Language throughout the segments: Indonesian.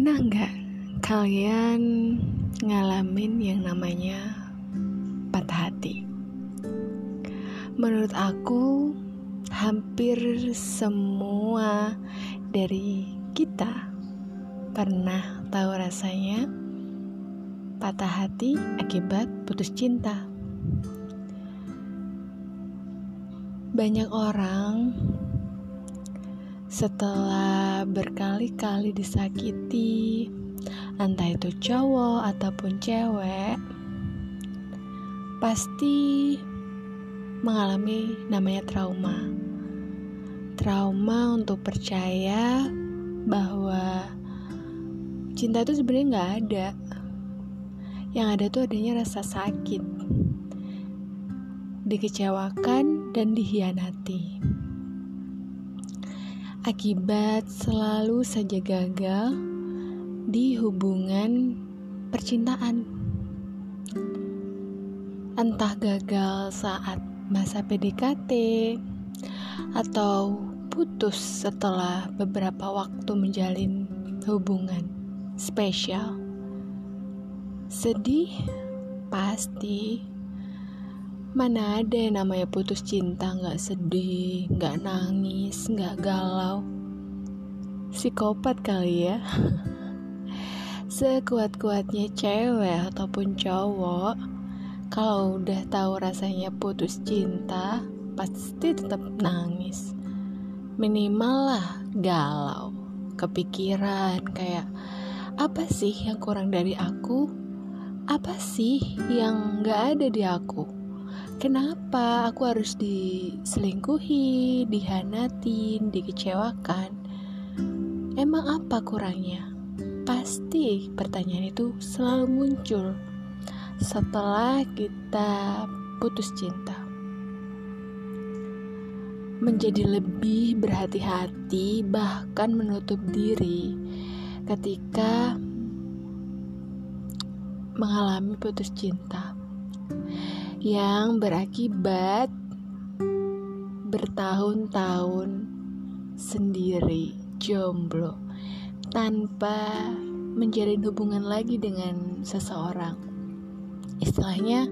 Pernah nggak kalian ngalamin yang namanya patah hati? Menurut aku, hampir semua dari kita pernah tahu rasanya patah hati akibat putus cinta. Banyak orang setelah berkali-kali disakiti, entah itu cowok ataupun cewek, pasti mengalami namanya trauma. Trauma untuk percaya bahwa cinta itu sebenarnya nggak ada. Yang ada tuh adanya rasa sakit, dikecewakan dan dihianati akibat selalu saja gagal di hubungan percintaan. Entah gagal saat masa PDKT atau putus setelah beberapa waktu menjalin hubungan spesial. Sedih pasti Mana ada yang namanya putus cinta gak sedih, gak nangis, gak galau Psikopat kali ya Sekuat-kuatnya cewek ataupun cowok Kalau udah tahu rasanya putus cinta Pasti tetap nangis Minimal lah galau Kepikiran kayak Apa sih yang kurang dari aku? Apa sih yang gak ada di aku? Kenapa aku harus diselingkuhi, dihanatin, dikecewakan? Emang apa kurangnya? Pasti pertanyaan itu selalu muncul setelah kita putus cinta. Menjadi lebih berhati-hati, bahkan menutup diri ketika mengalami putus cinta yang berakibat bertahun-tahun sendiri jomblo tanpa menjalin hubungan lagi dengan seseorang. Istilahnya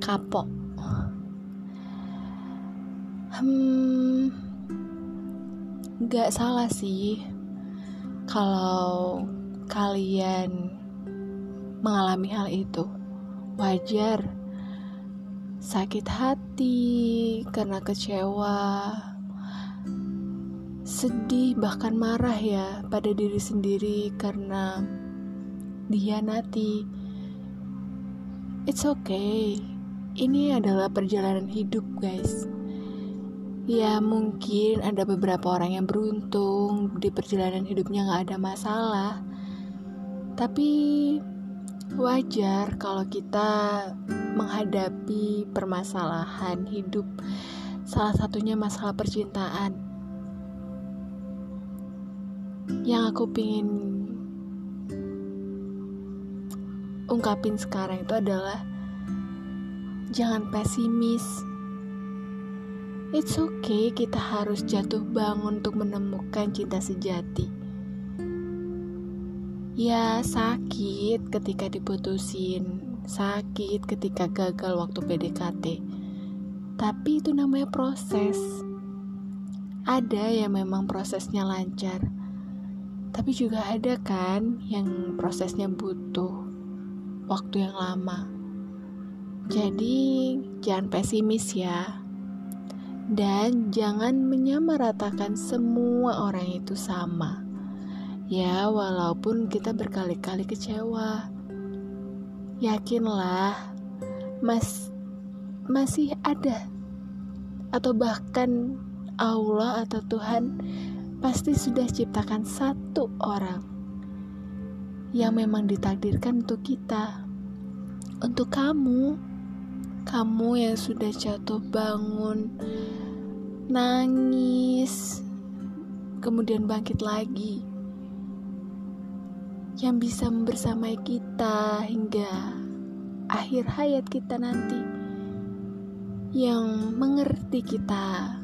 kapok. Hmm, gak salah sih kalau kalian mengalami hal itu. Wajar sakit hati karena kecewa, sedih, bahkan marah ya pada diri sendiri karena dihianati. It's okay, ini adalah perjalanan hidup, guys. Ya, mungkin ada beberapa orang yang beruntung di perjalanan hidupnya gak ada masalah, tapi wajar kalau kita menghadapi permasalahan hidup, salah satunya masalah percintaan. Yang aku pingin ungkapin sekarang itu adalah jangan pesimis. It's okay, kita harus jatuh bangun untuk menemukan cinta sejati. Ya, sakit ketika diputusin, sakit ketika gagal waktu PDKT. Tapi itu namanya proses. Ada yang memang prosesnya lancar. Tapi juga ada kan yang prosesnya butuh waktu yang lama. Jadi jangan pesimis ya. Dan jangan menyamaratakan semua orang itu sama. Ya, walaupun kita berkali-kali kecewa yakinlah mas masih ada. Atau bahkan Allah atau Tuhan pasti sudah ciptakan satu orang yang memang ditakdirkan untuk kita untuk kamu. Kamu yang sudah jatuh bangun nangis kemudian bangkit lagi yang bisa membersamai kita hingga akhir hayat kita nanti, yang mengerti kita,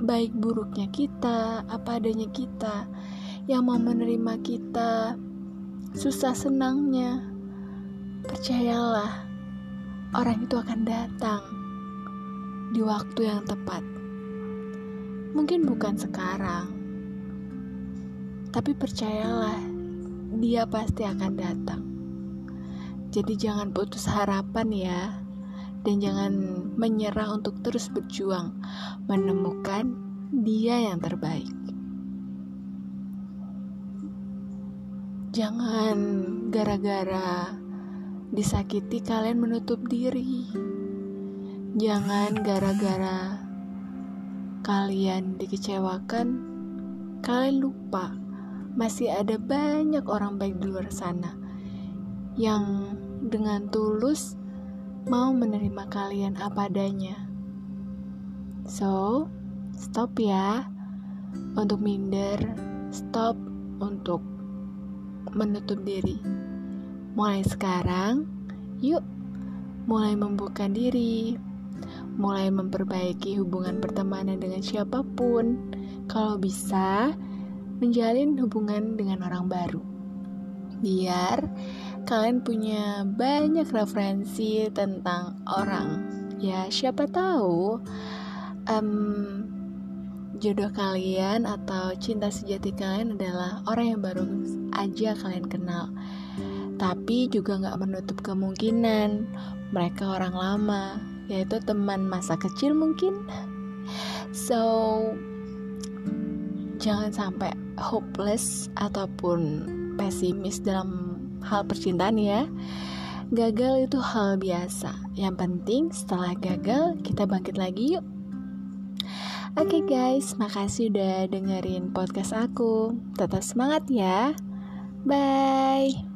baik buruknya kita, apa adanya kita, yang mau menerima kita susah senangnya. Percayalah, orang itu akan datang di waktu yang tepat. Mungkin bukan sekarang, tapi percayalah, dia pasti akan datang. Jadi, jangan putus harapan, ya, dan jangan menyerah untuk terus berjuang menemukan dia yang terbaik. Jangan gara-gara disakiti kalian menutup diri. Jangan gara-gara kalian dikecewakan, kalian lupa masih ada banyak orang baik di luar sana yang dengan tulus mau menerima kalian apa adanya. So, stop ya untuk minder, stop untuk menutup diri. Mulai sekarang, yuk mulai membuka diri, mulai memperbaiki hubungan pertemanan dengan siapa pun. Kalau bisa, menjalin hubungan dengan orang baru. Biar kalian punya banyak referensi tentang orang. Ya, siapa tahu um, jodoh kalian atau cinta sejati kalian adalah orang yang baru aja kalian kenal. Tapi juga nggak menutup kemungkinan mereka orang lama, yaitu teman masa kecil mungkin. So, jangan sampai hopeless ataupun pesimis dalam hal percintaan ya. Gagal itu hal biasa. Yang penting setelah gagal kita bangkit lagi yuk. Oke okay guys, makasih udah dengerin podcast aku. Tetap semangat ya. Bye.